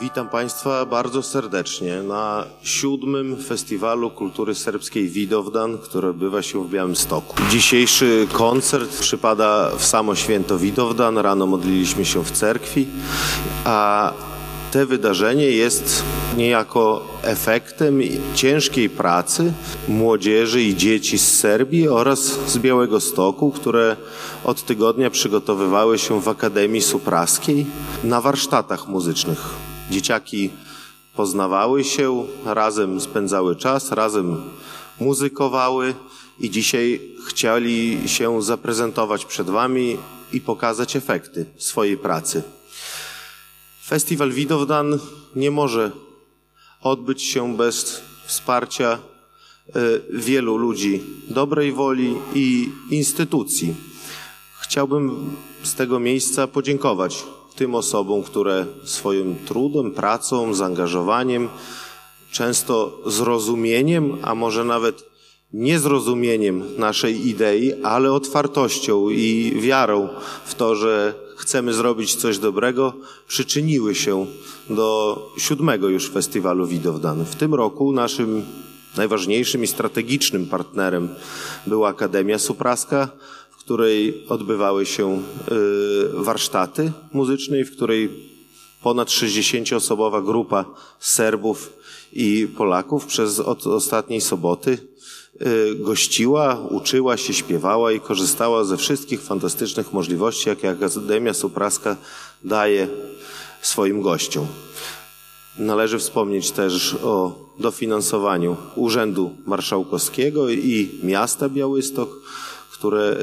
Witam Państwa bardzo serdecznie na siódmym Festiwalu Kultury Serbskiej Widowdan, który odbywa się w Białymstoku. Dzisiejszy koncert przypada w samo święto Widowdan. Rano modliliśmy się w cerkwi, a te wydarzenie jest niejako efektem ciężkiej pracy młodzieży i dzieci z Serbii oraz z Białego Stoku, które od tygodnia przygotowywały się w Akademii Supraskiej na warsztatach muzycznych. Dzieciaki poznawały się, razem spędzały czas, razem muzykowały i dzisiaj chcieli się zaprezentować przed Wami i pokazać efekty swojej pracy. Festiwal Widowdan nie może odbyć się bez wsparcia e, wielu ludzi dobrej woli i instytucji. Chciałbym z tego miejsca podziękować tym osobom, które swoim trudem, pracą, zaangażowaniem, często zrozumieniem, a może nawet niezrozumieniem naszej idei, ale otwartością i wiarą w to, że chcemy zrobić coś dobrego, przyczyniły się do siódmego już festiwalu Widowdan. W tym roku naszym najważniejszym i strategicznym partnerem była Akademia Supraska, której odbywały się y, warsztaty muzyczne, w której ponad 60-osobowa grupa Serbów i Polaków przez od ostatniej soboty Y, gościła, uczyła się, śpiewała i korzystała ze wszystkich fantastycznych możliwości, jakie Akademia Supraska daje swoim gościom. Należy wspomnieć też o dofinansowaniu Urzędu Marszałkowskiego i miasta Białystok, które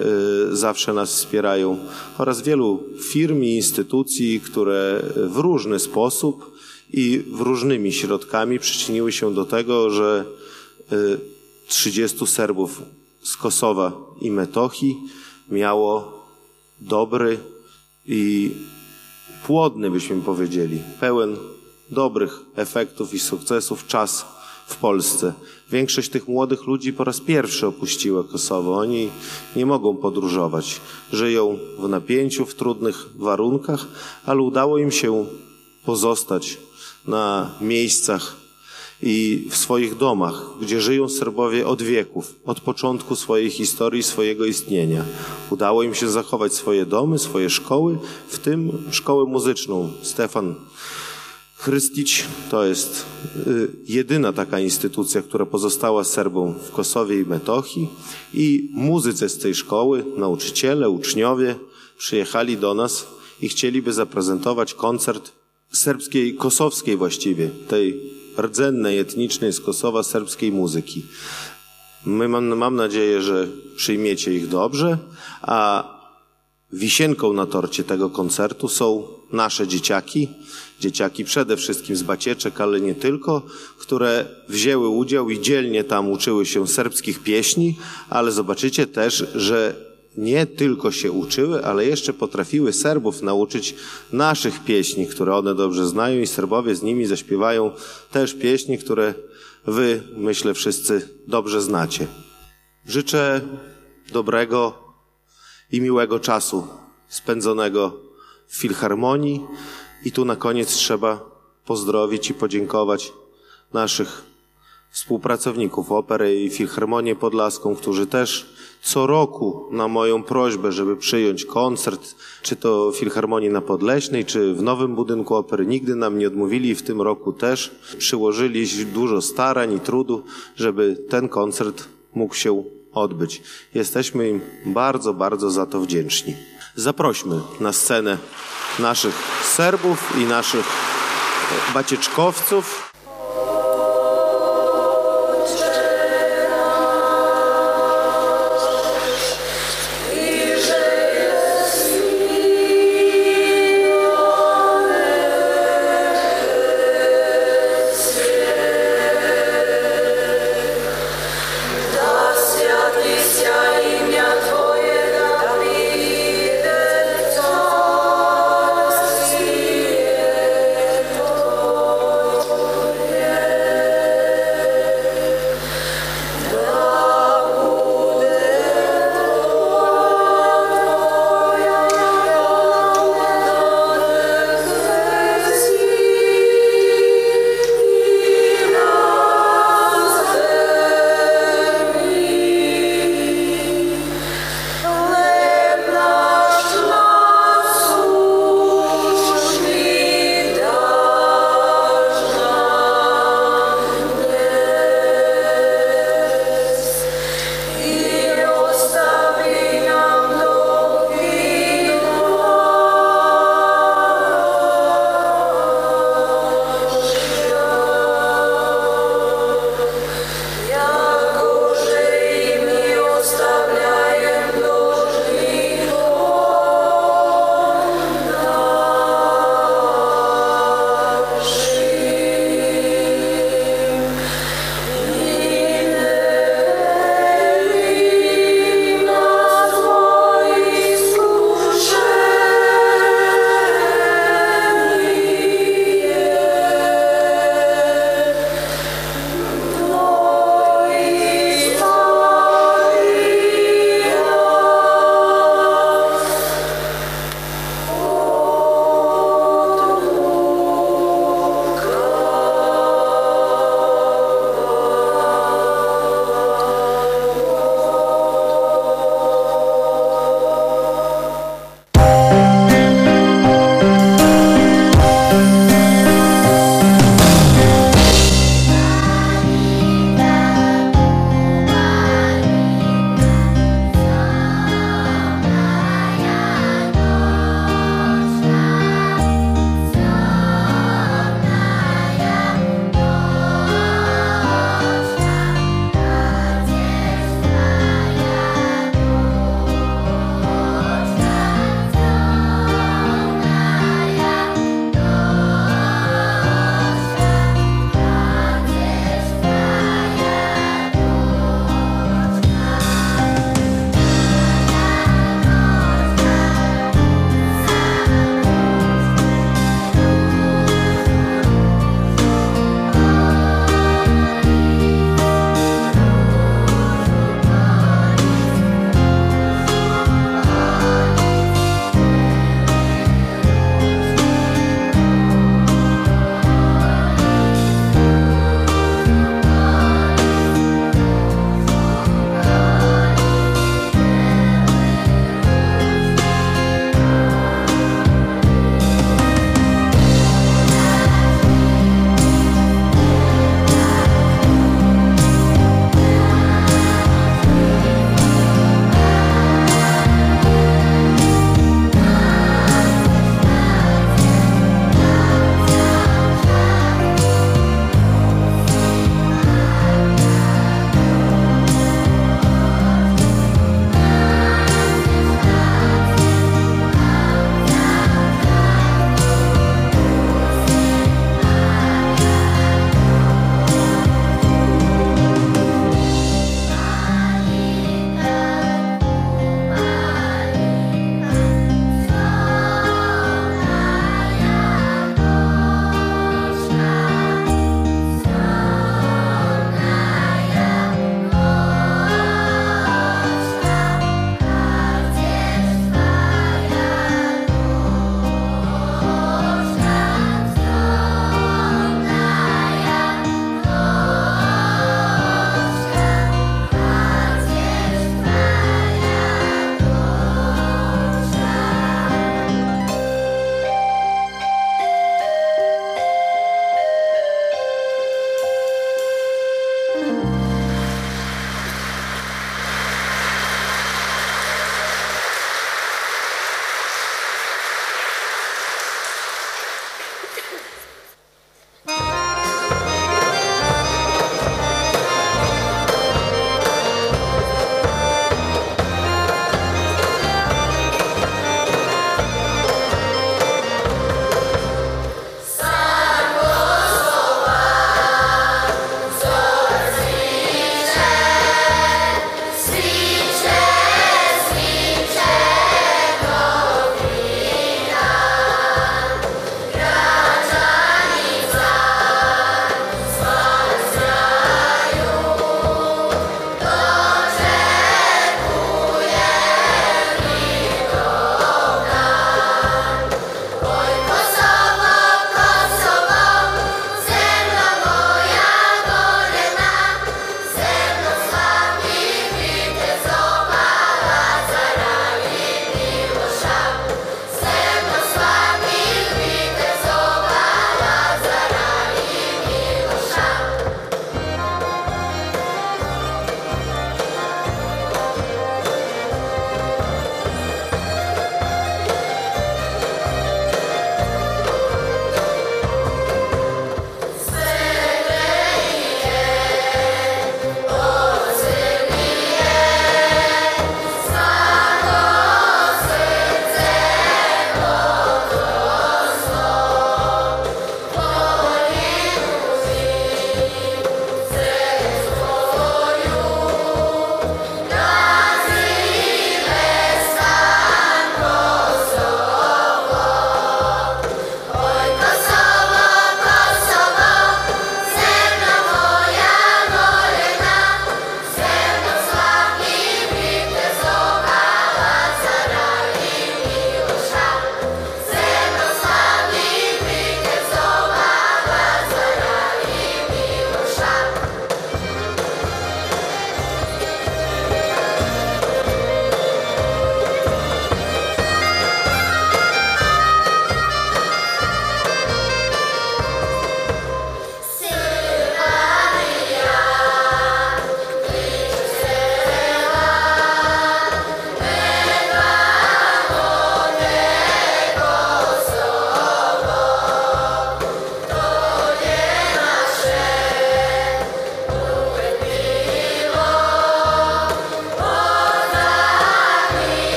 y, zawsze nas wspierają, oraz wielu firm i instytucji, które w różny sposób i w różnymi środkami przyczyniły się do tego, że y, 30 Serbów z Kosowa i Metochii miało dobry i płodny, byśmy powiedzieli, pełen dobrych efektów i sukcesów czas w Polsce. Większość tych młodych ludzi po raz pierwszy opuściła Kosowo. Oni nie mogą podróżować. Żyją w napięciu, w trudnych warunkach, ale udało im się pozostać na miejscach i w swoich domach, gdzie żyją Serbowie od wieków, od początku swojej historii, swojego istnienia. Udało im się zachować swoje domy, swoje szkoły, w tym szkołę muzyczną. Stefan Chrystić to jest y, jedyna taka instytucja, która pozostała Serbom w Kosowie i Metochii i muzycy z tej szkoły, nauczyciele, uczniowie przyjechali do nas i chcieliby zaprezentować koncert serbskiej, kosowskiej właściwie, tej rdzennej, etnicznej z Kosowa serbskiej muzyki. My mam, mam nadzieję, że przyjmiecie ich dobrze, a wisienką na torcie tego koncertu są nasze dzieciaki, dzieciaki przede wszystkim z Bacieczek, ale nie tylko, które wzięły udział i dzielnie tam uczyły się serbskich pieśni, ale zobaczycie też, że nie tylko się uczyły, ale jeszcze potrafiły Serbów nauczyć naszych pieśni, które one dobrze znają i Serbowie z nimi zaśpiewają też pieśni, które wy, myślę, wszyscy dobrze znacie. Życzę dobrego i miłego czasu spędzonego w Filharmonii. I tu na koniec trzeba pozdrowić i podziękować naszych współpracowników Opery i Filharmonię Podlaską, którzy też co roku na moją prośbę, żeby przyjąć koncert, czy to Filharmonii na Podleśnej, czy w nowym budynku opery, nigdy nam nie odmówili i w tym roku też przyłożyli dużo starań i trudu, żeby ten koncert mógł się odbyć. Jesteśmy im bardzo, bardzo za to wdzięczni. Zaprośmy na scenę naszych Serbów i naszych bacieczkowców.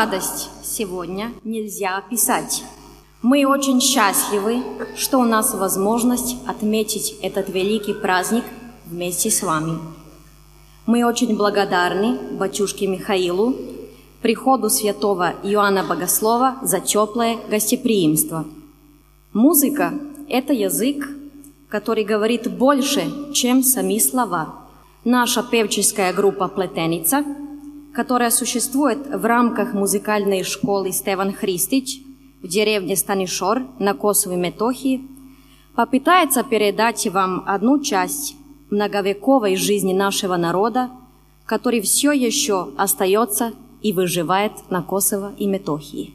Радость сегодня нельзя описать. Мы очень счастливы, что у нас возможность отметить этот великий праздник вместе с вами. Мы очень благодарны батюшке Михаилу, приходу святого Иоанна Богослова за теплое гостеприимство. Музыка – это язык, который говорит больше, чем сами слова. Наша певческая группа «Плетеница», которая существует в рамках музыкальной школы Стеван Христич в деревне Станишор на Косовой Метохии, попытается передать вам одну часть многовековой жизни нашего народа, который все еще остается и выживает на Косово и Метохии.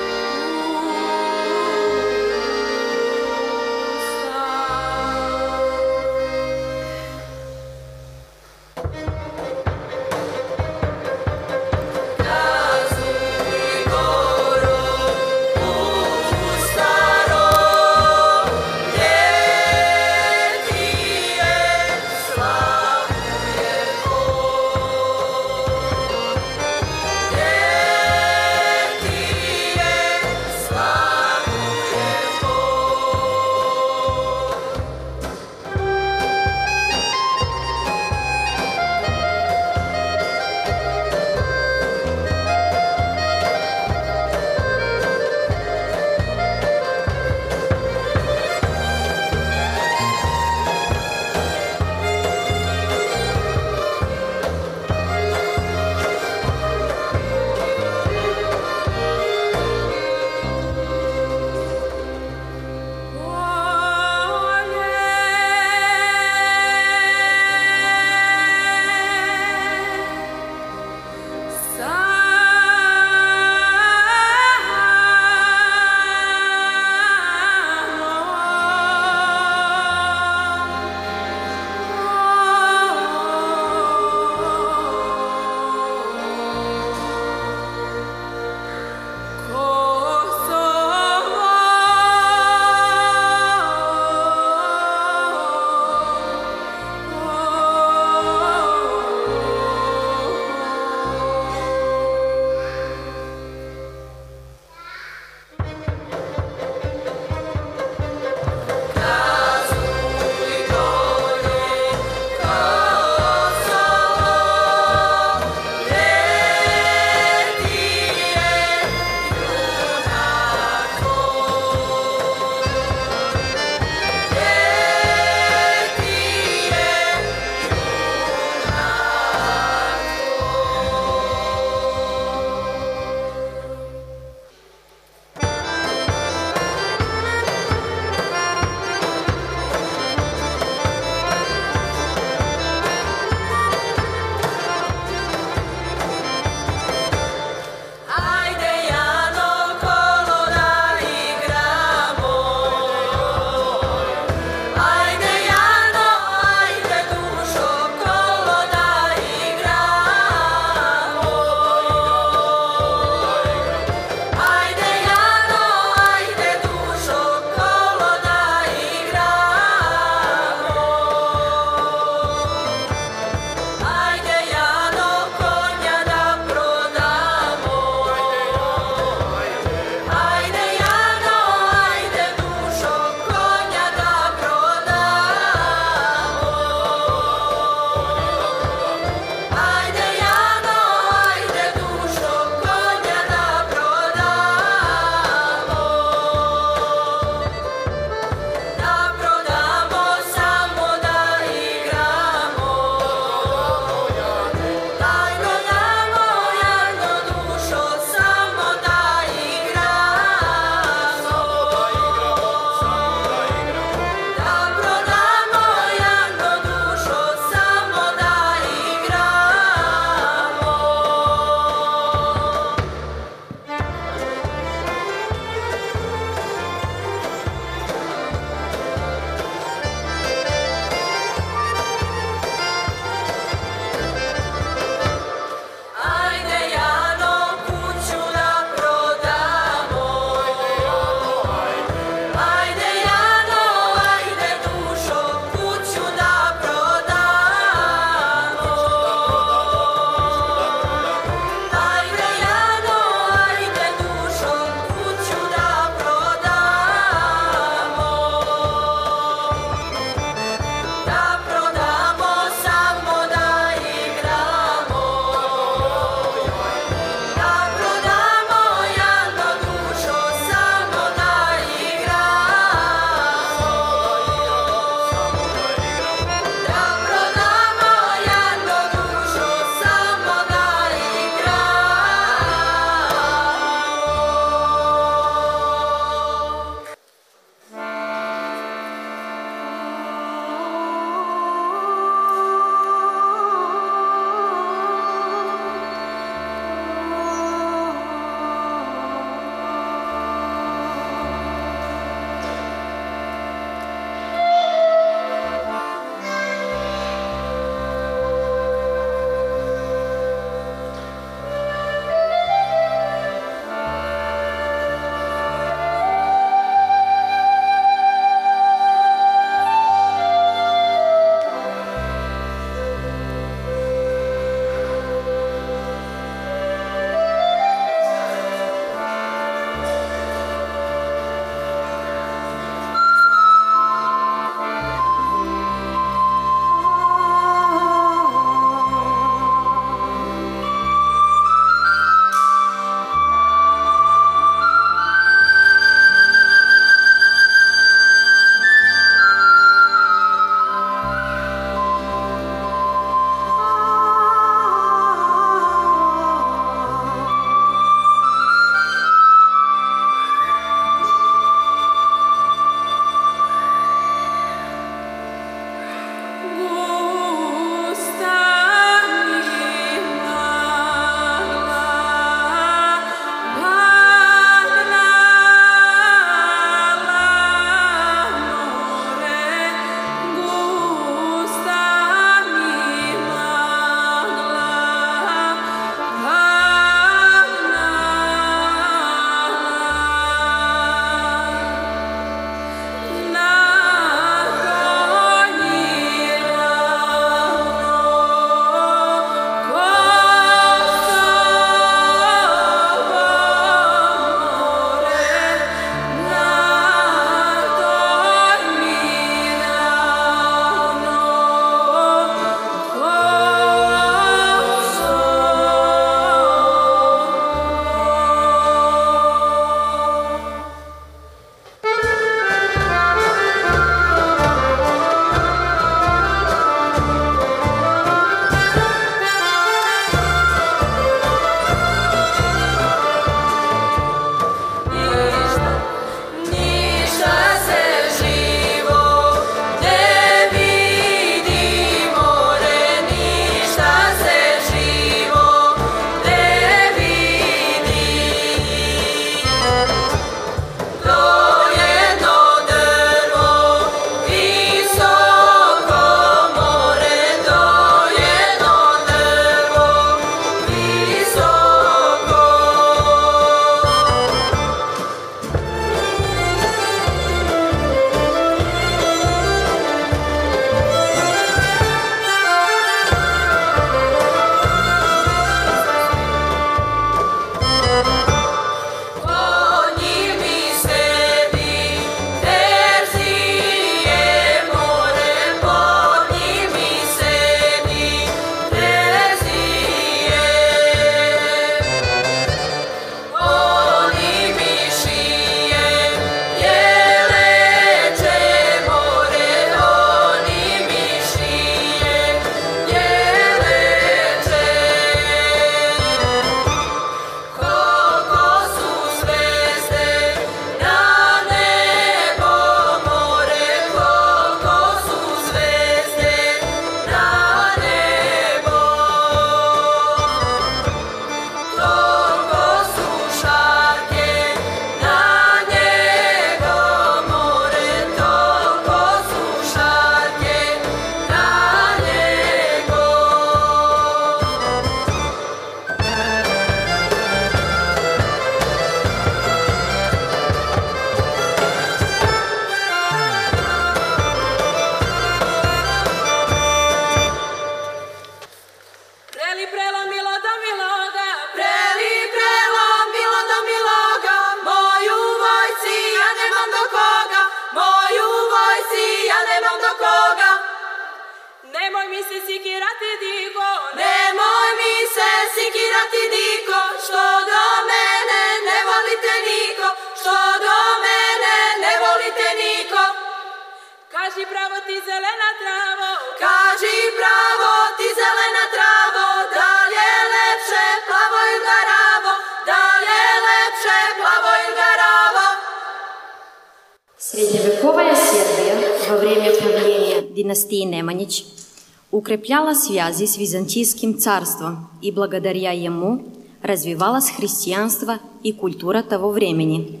Укрепляла связи с Византийским царством и благодаря ему развивалось христианство и культура того времени.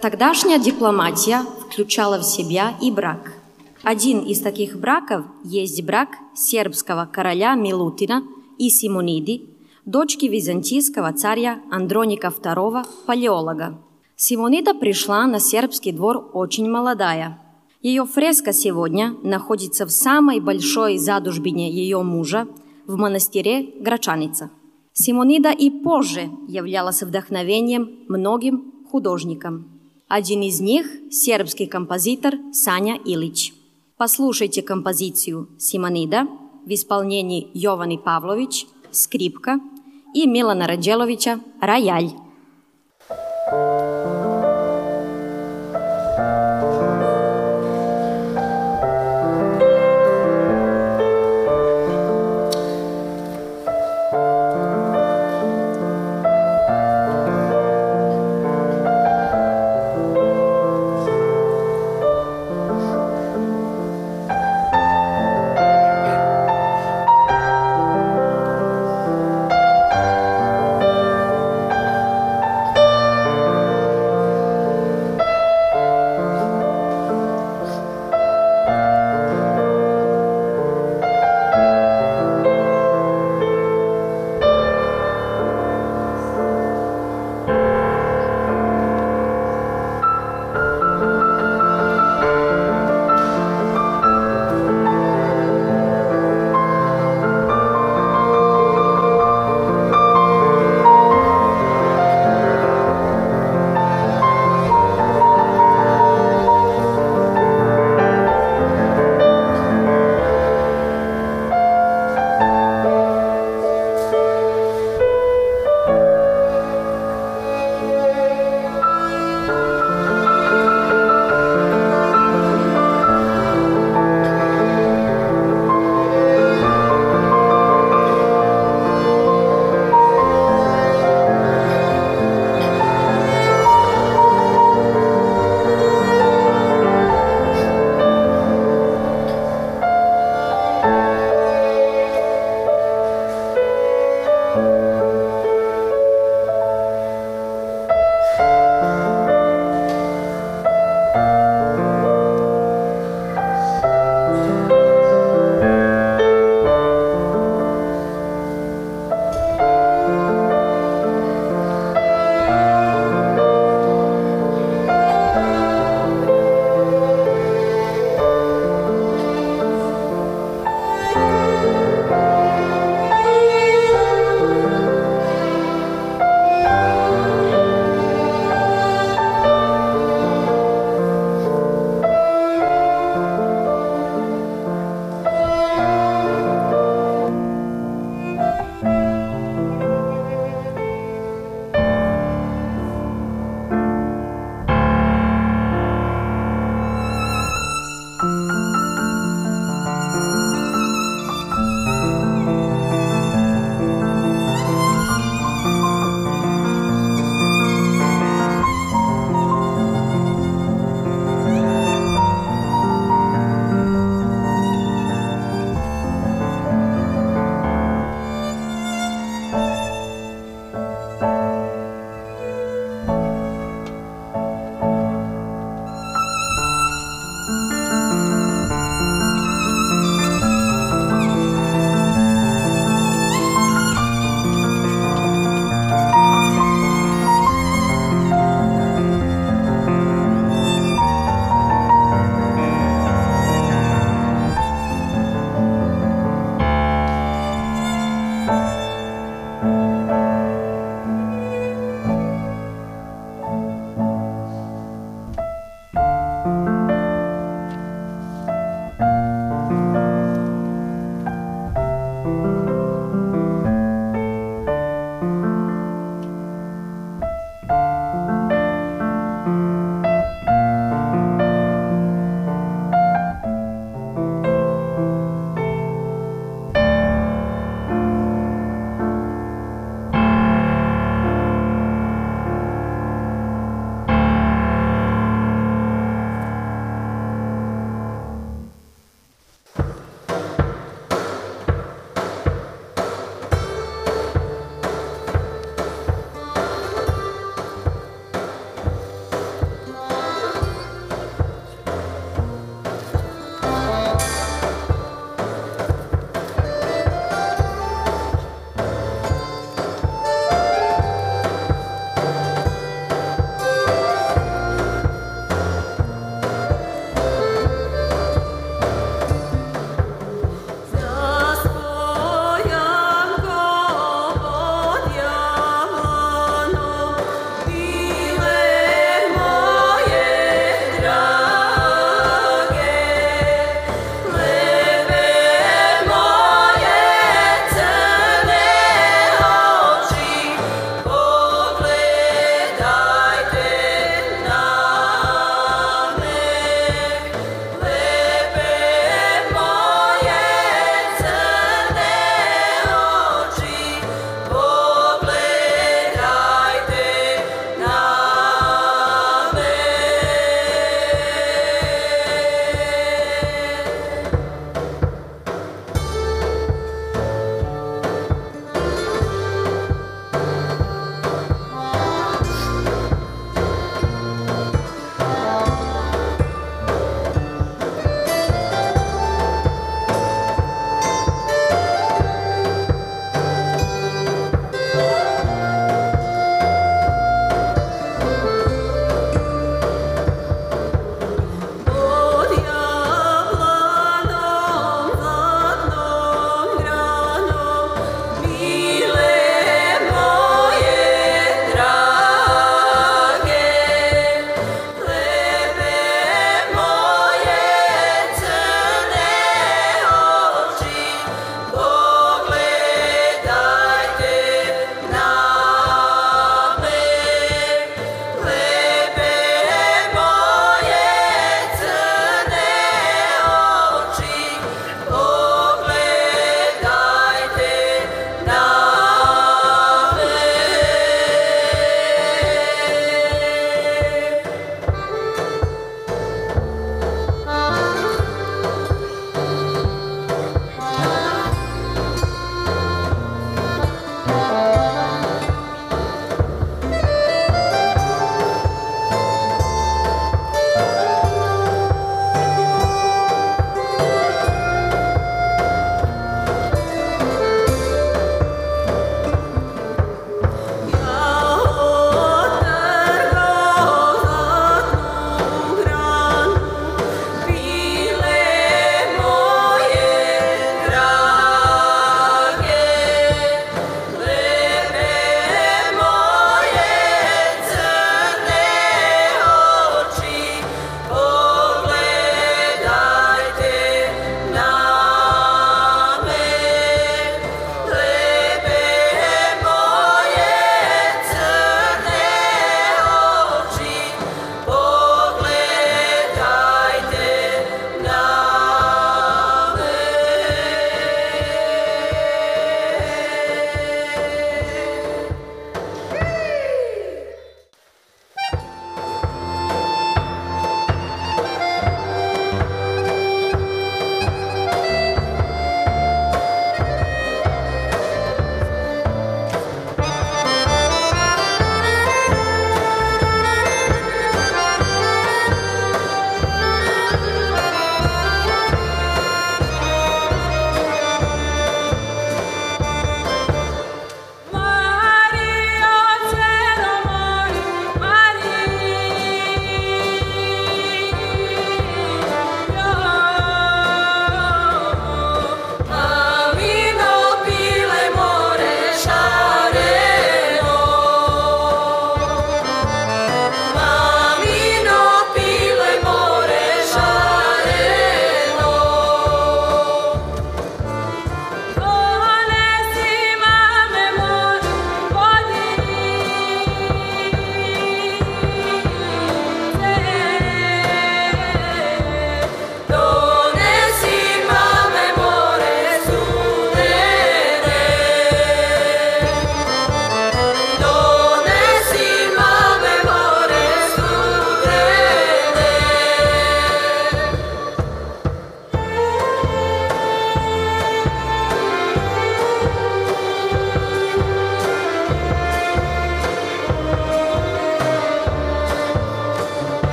Тогдашняя дипломатия включала в себя и брак. Один из таких браков есть брак сербского короля Милутина и Симониди, дочки византийского царя Андроника II, палеолога. Симонида пришла на сербский двор очень молодая. Ее фреска сегодня находится в самой большой задушбине ее мужа в монастыре Грачаница. Симонида и позже являлась вдохновением многим художникам. Один из них – сербский композитор Саня Илич. Послушайте композицию «Симонида» в исполнении Йовани Павлович, скрипка и Милана Раджеловича «Рояль».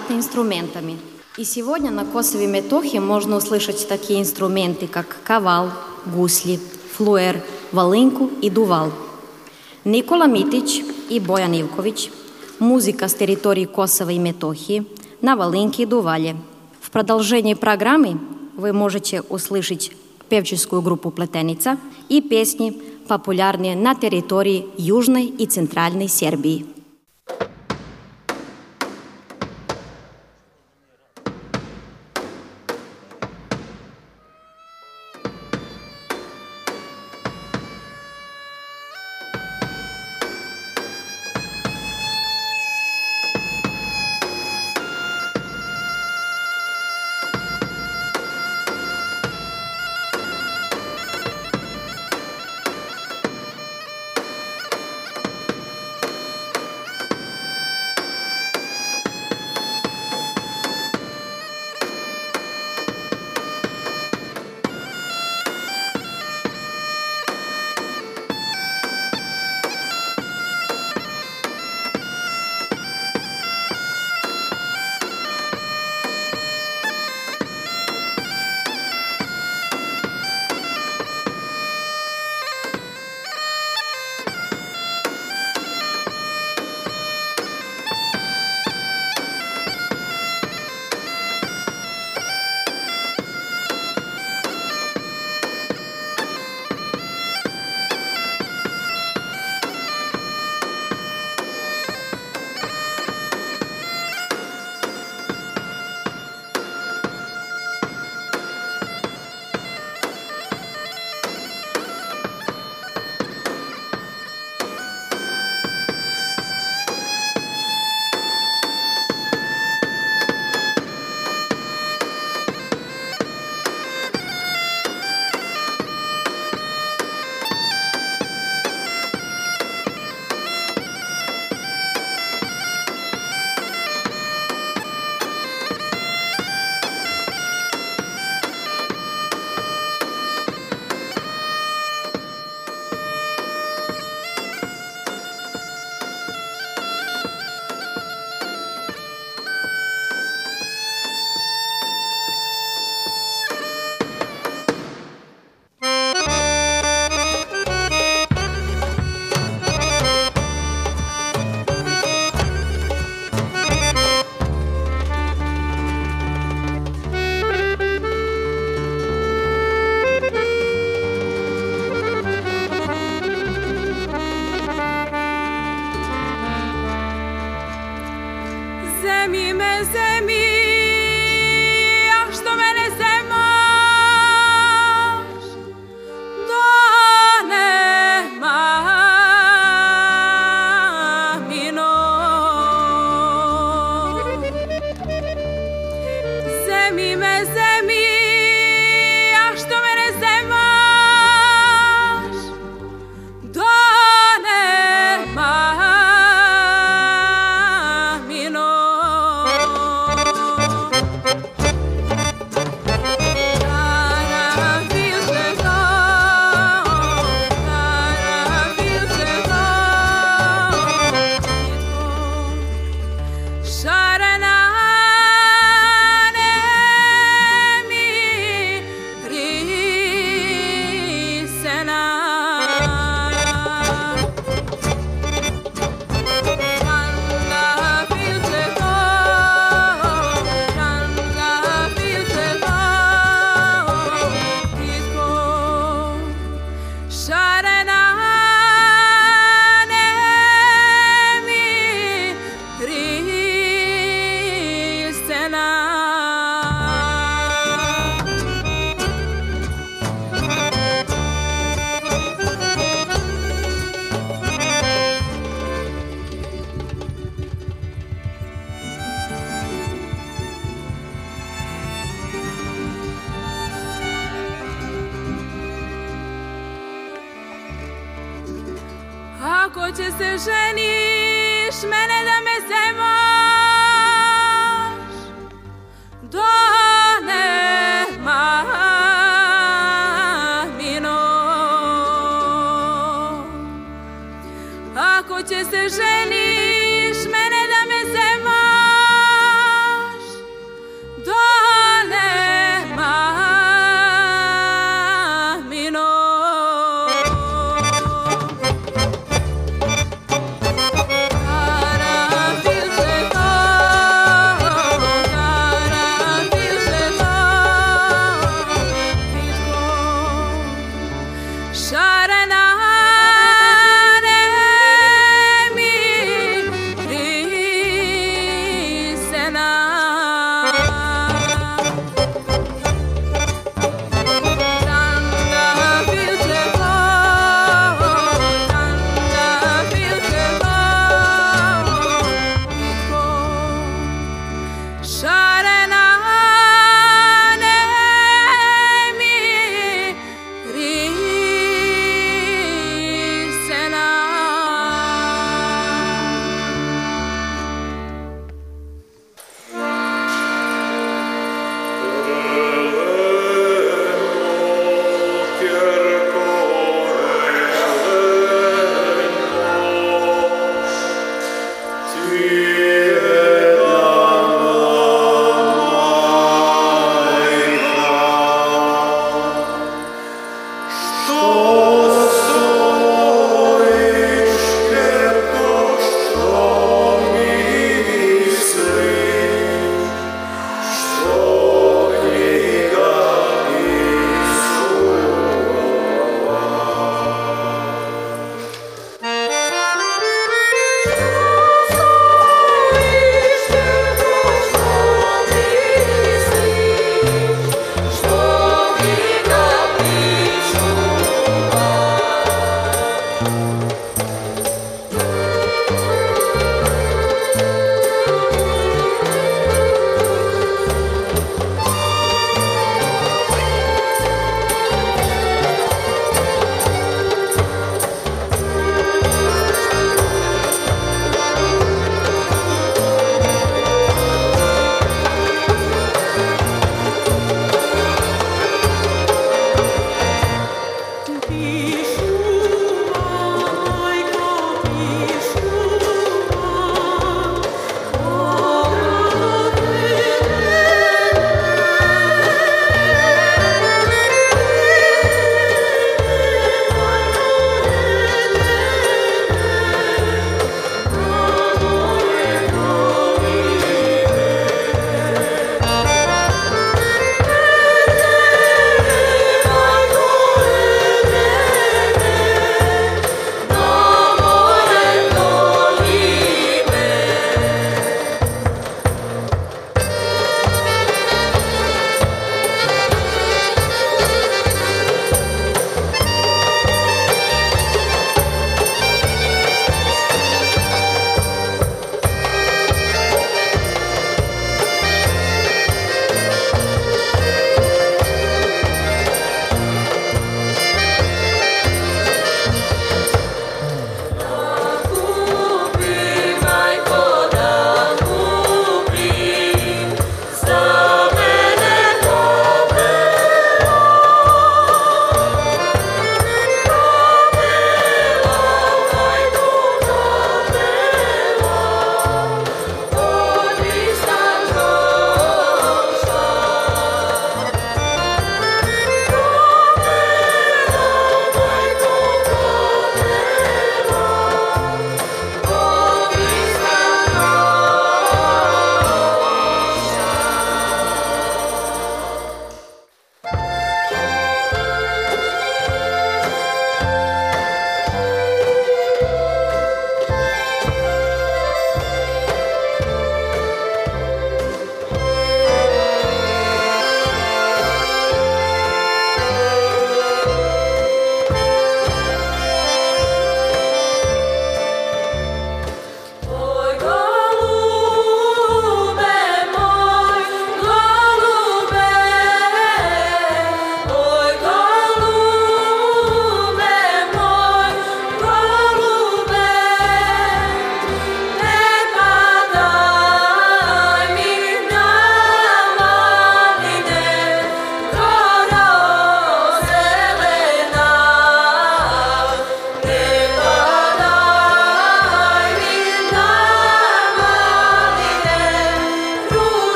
Богата инструментами. И сегодня на Косове Метохе можно услышать такие инструменты, как кавал, гусли, флуер, волынку и дувал. Никола Митич и Боян Ивкович, музыка с территории Косова и Метохии на волынке и дувале. В продолжении программы вы можете услышать певческую группу «Плетеница» и песни, популярные на территории Южной и Центральной Сербии.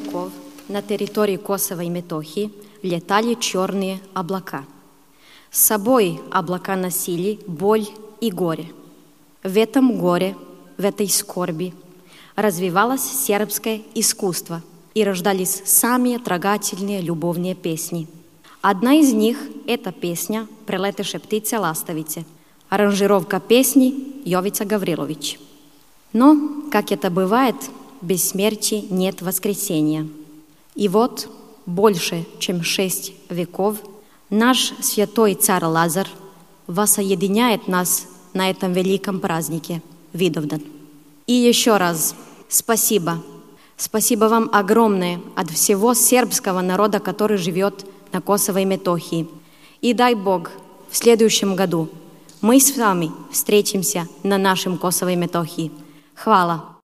Веков на территории Косово и Метохии летали черные облака. С собой облака носили боль и горе. В этом горе, в этой скорби развивалось сербское искусство и рождались самые трогательные любовные песни. Одна из них – это песня «Прелетеше птице ластовице», аранжировка песни Йовица Гаврилович. Но, как это бывает – без смерти нет воскресения. И вот больше, чем шесть веков, наш святой царь Лазар воссоединяет нас на этом великом празднике Видовдан. И еще раз спасибо. Спасибо вам огромное от всего сербского народа, который живет на Косово и Метохии. И дай Бог, в следующем году мы с вами встретимся на нашем Косово и Метохии. Хвала!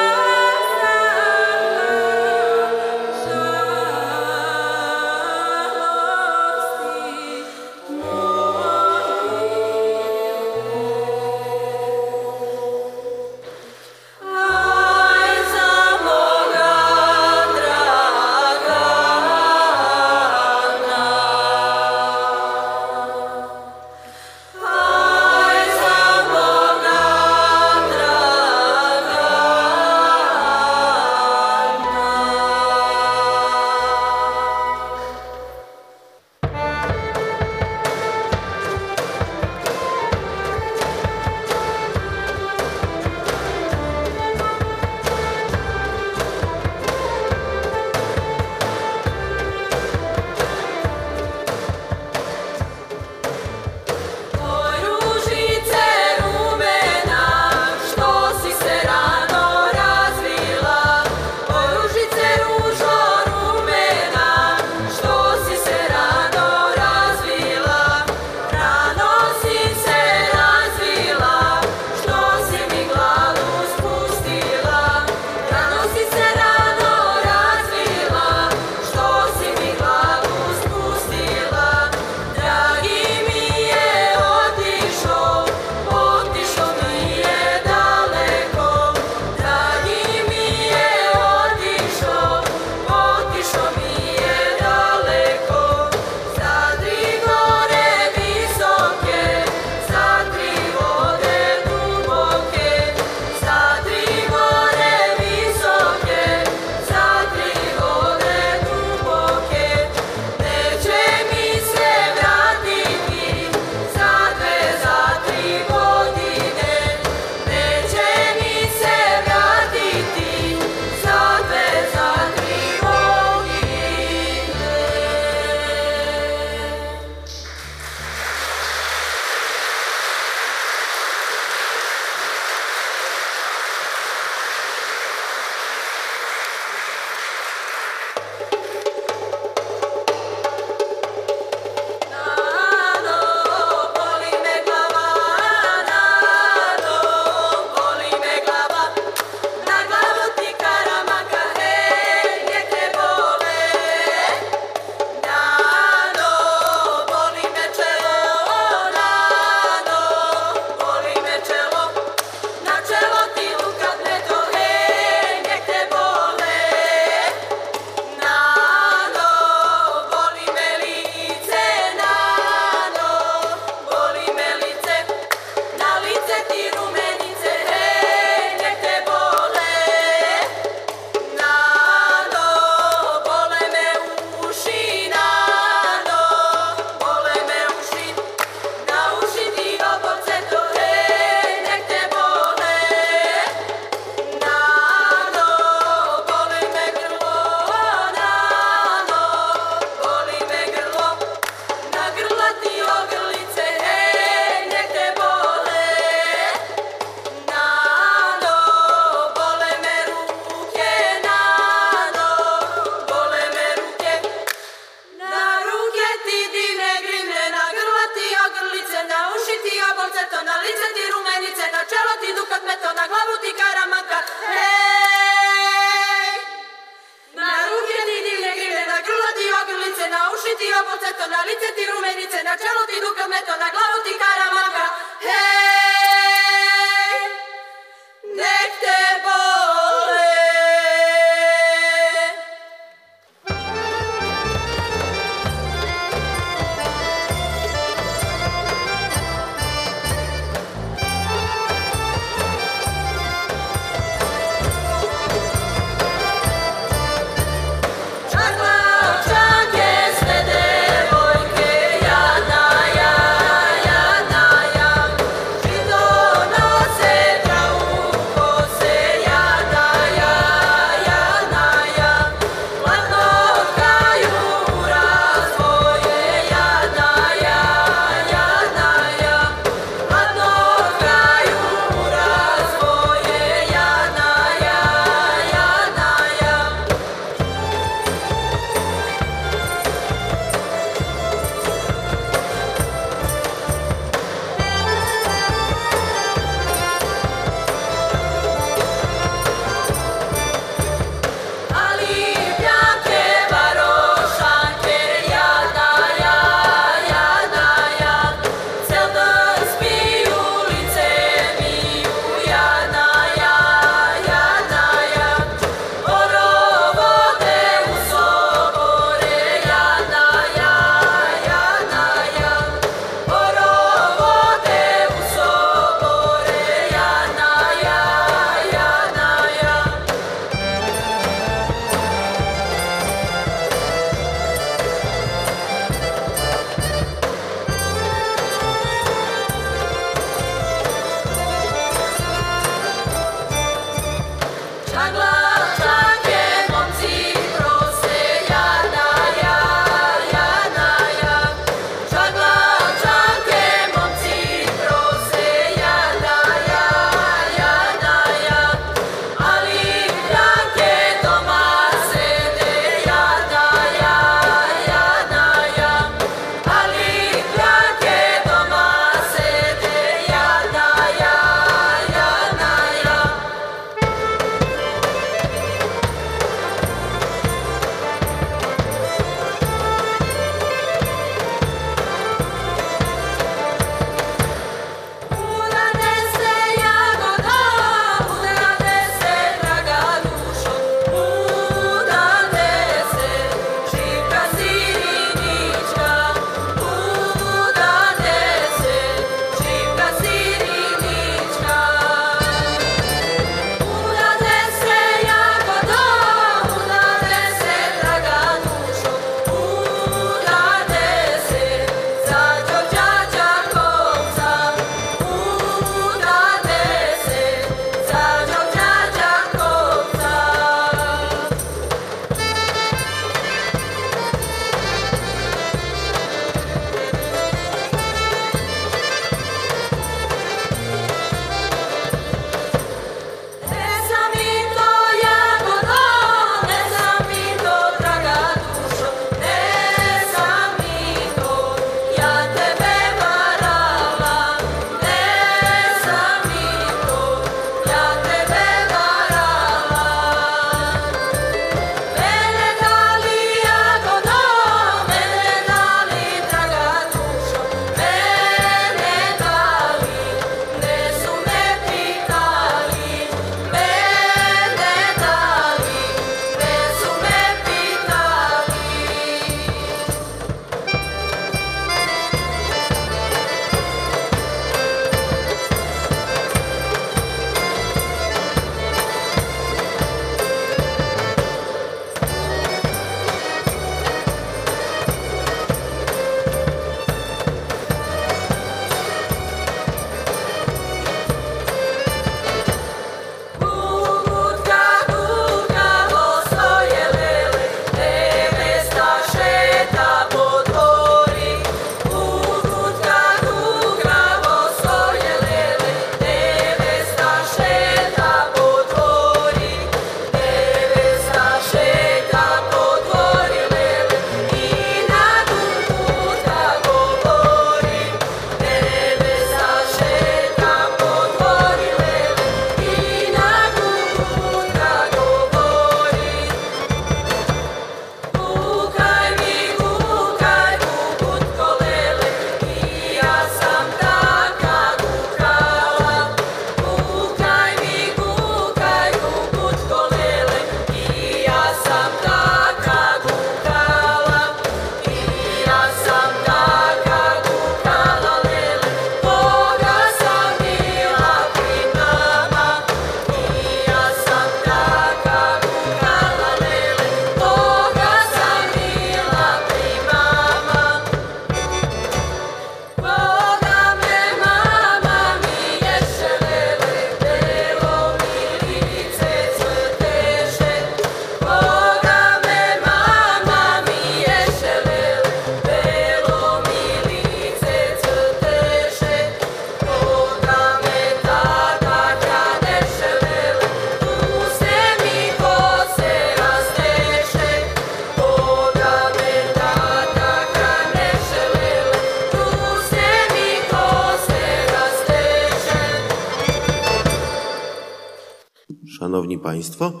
Państwo.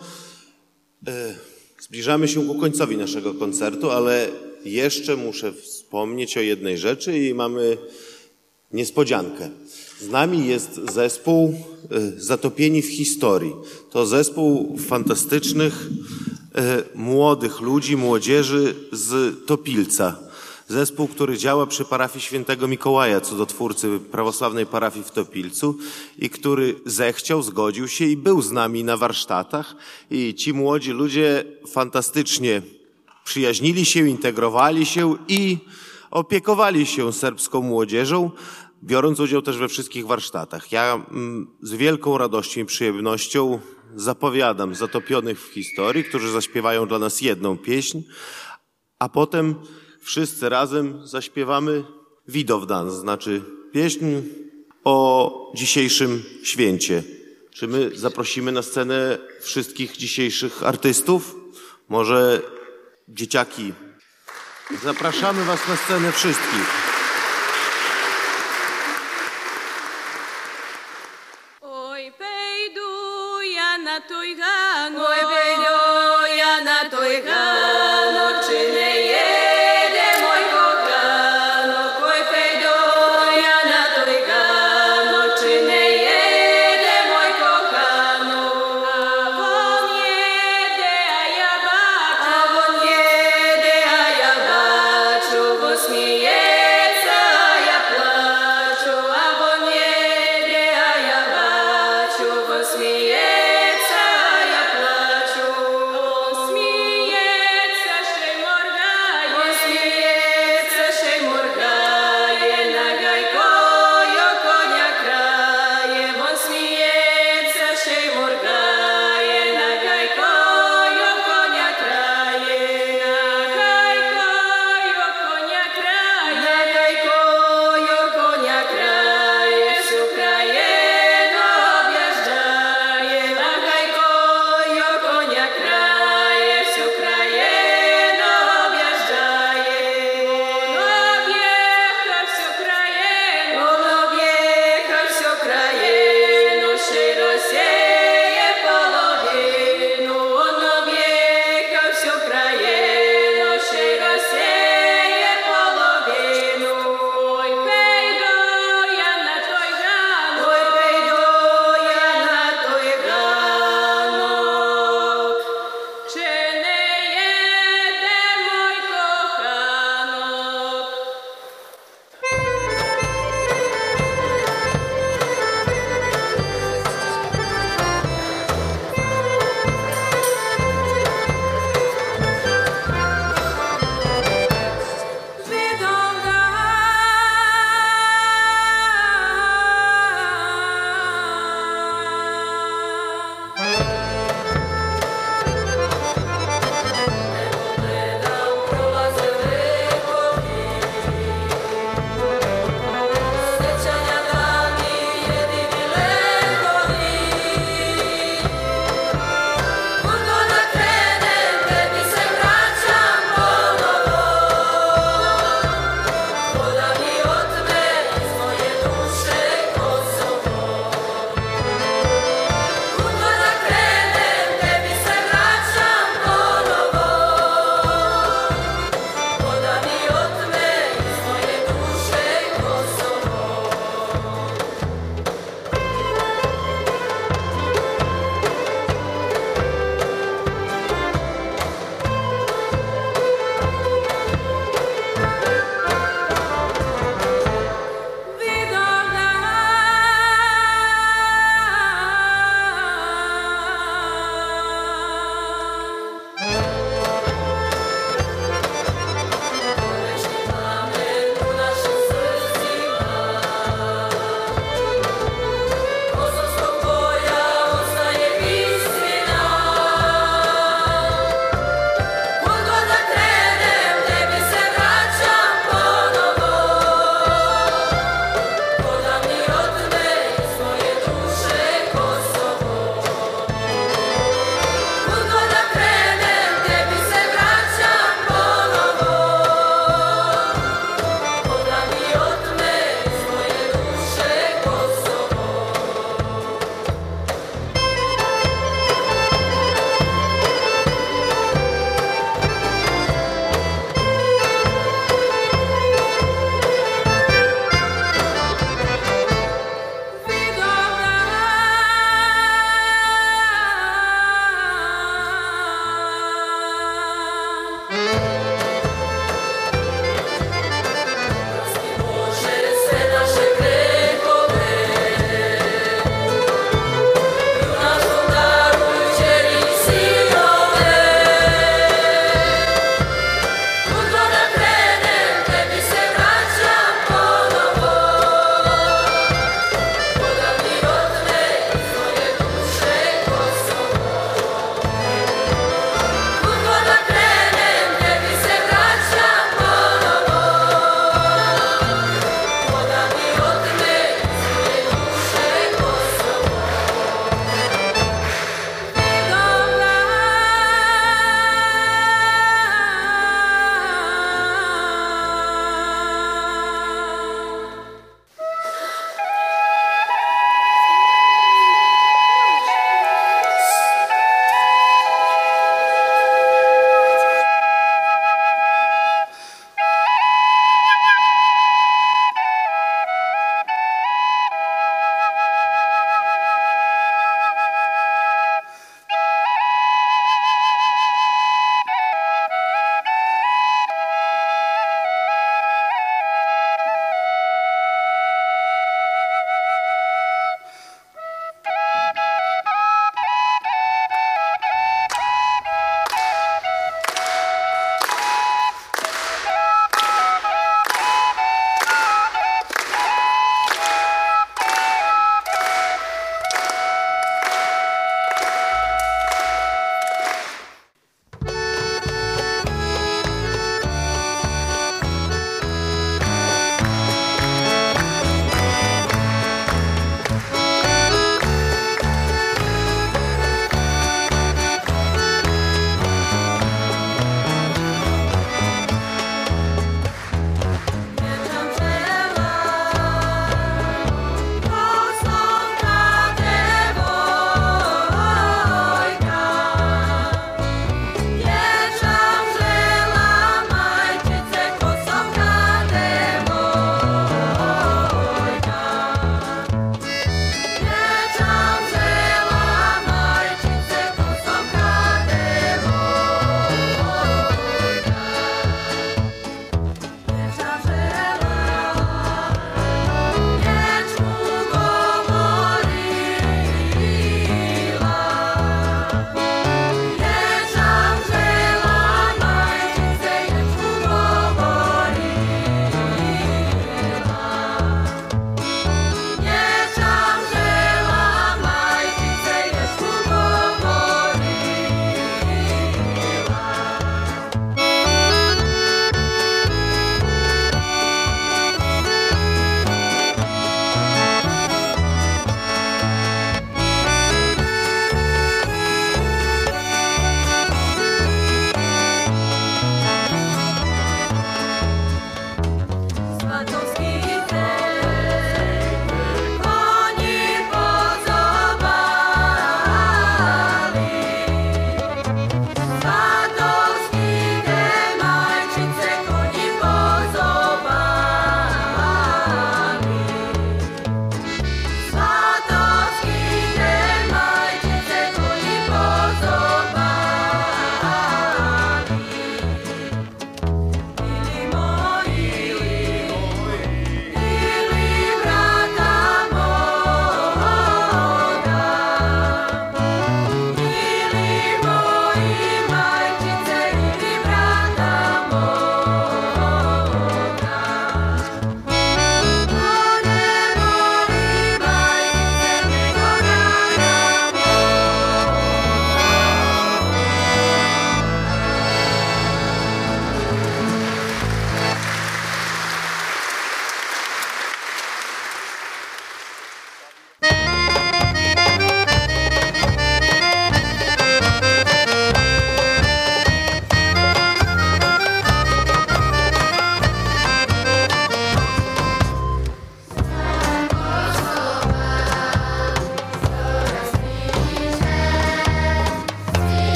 E, Zbliżamy się ku końcowi naszego koncertu, ale jeszcze muszę wspomnieć o jednej rzeczy i mamy niespodziankę. Z nami jest zespół e, Zatopieni w historii. To zespół fantastycznych, e, młodych ludzi, młodzieży z Topilca. Zespół, który działa przy parafii świętego Mikołaja, cudotwórcy prawosławnej parafii w Topilcu i który zechciał, zgodził się i był z nami na warsztatach. I ci młodzi ludzie fantastycznie przyjaźnili się, integrowali się i opiekowali się serbską młodzieżą, biorąc udział też we wszystkich warsztatach. Ja mm, z wielką radością i przyjemnością zapowiadam zatopionych w historii, którzy zaśpiewają dla nas jedną pieśń, a potem wszyscy razem zaśpiewamy Widowdan, znaczy pieśń o dzisiejszym święcie. Czy my zaprosimy na scenę wszystkich dzisiejszych artystów? Może dzieciaki? Zapraszamy Was na scenę wszystkich.